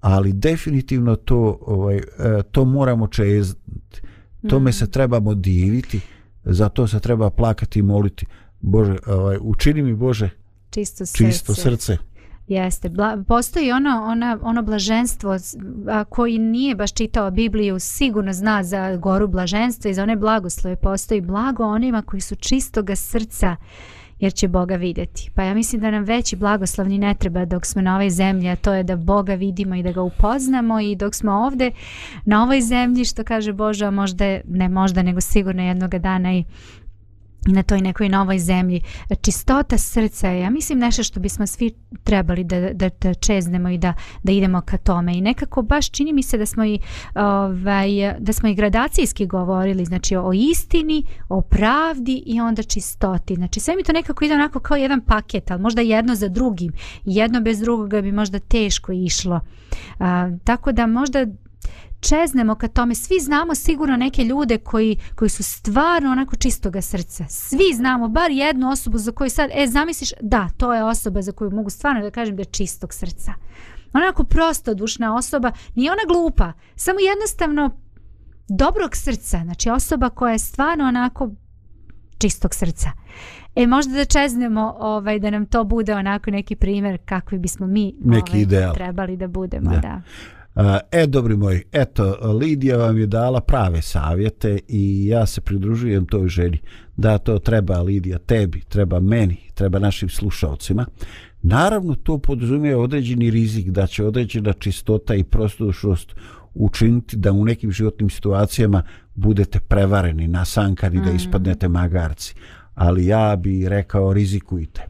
Ali definitivno to ovaj e, to moramo čezniti tome se trebamo diviti za to se treba plakati i moliti Bože, ovaj, učini mi Bože čisto srce, čisto srce. Jeste, Bla, postoji ono, ona, ono blaženstvo a, koji nije baš čitao Bibliju, sigurno zna za goru blaženstva i za one blagoslove. Postoji blago onima koji su čistoga srca, jer će Boga vidjeti. Pa ja mislim da nam veći blagoslovni ne treba dok smo na ovoj zemlji, a to je da Boga vidimo i da ga upoznamo i dok smo ovde na ovoj zemlji, što kaže Boža, možda, ne možda, nego sigurno jednog dana i na toj nekoj novoj zemlji. Čistota srca je, ja mislim, nešto što bismo svi trebali da, da, da čeznemo i da, da idemo ka tome. I nekako baš čini mi se da smo i, ovaj, da smo i gradacijski govorili, znači o istini, o pravdi i onda čistoti. Znači sve mi to nekako ide onako kao jedan paket, ali možda jedno za drugim. Jedno bez drugoga bi možda teško išlo. A, tako da možda čeznemo ka tome. Svi znamo sigurno neke ljude koji, koji su stvarno onako čistoga srca. Svi znamo bar jednu osobu za koju sad, e, zamisliš, da, to je osoba za koju mogu stvarno da kažem da je čistog srca. Onako prosto dušna osoba, nije ona glupa, samo jednostavno dobrog srca, znači osoba koja je stvarno onako čistog srca. E možda da čeznemo ovaj, da nam to bude onako neki primjer kakvi bismo mi neki ovaj, ideal. trebali da budemo. Da. da. E, dobri moj, eto, Lidija vam je dala prave savjete i ja se pridružujem toj želji da to treba Lidija tebi, treba meni, treba našim slušalcima. Naravno, to podrazumije određeni rizik da će određena čistota i prostodušnost učiniti da u nekim životnim situacijama budete prevareni, nasankani, mm. da ispadnete magarci. Ali ja bi rekao, rizikujte.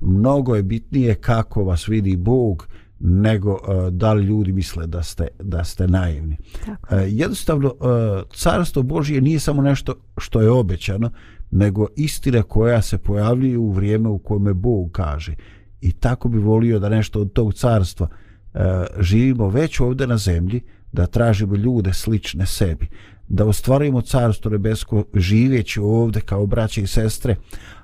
Mnogo je bitnije kako vas vidi Bog, nego uh, da li ljudi misle da ste da ste naivni. Tako. Uh, jednostavno uh, carstvo Božje nije samo nešto što je obećano, nego istina koja se pojavljuje u vrijeme u kome Bog kaže. I tako bi volio da nešto od tog carstva uh, živimo već ovdje na zemlji, da tražimo ljude slične sebi, da ostvarujemo carstvo nebesko živeći ovdje kao braće i sestre,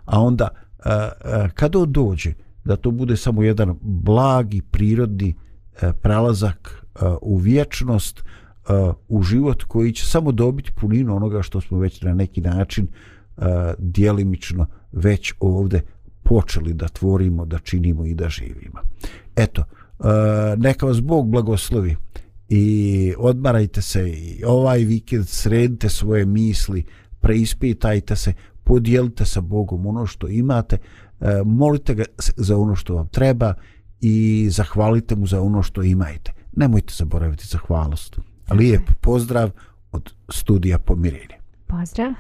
a onda uh, uh, kada on dođe, da to bude samo jedan blagi prirodni e, prelazak e, u vječnost e, u život koji će samo dobiti puninu onoga što smo već na neki način e, dijelimično već ovde počeli da tvorimo, da činimo i da živimo. Eto, e, neka vas Bog blagoslovi i odmarajte se i ovaj vikend sredite svoje misli, preispitajte se, podijelite sa Bogom ono što imate, molite ga za ono što vam treba i zahvalite mu za ono što imajte. Nemojte zaboraviti zahvalost. Lijep pozdrav od studija Pomirenje. Pozdrav.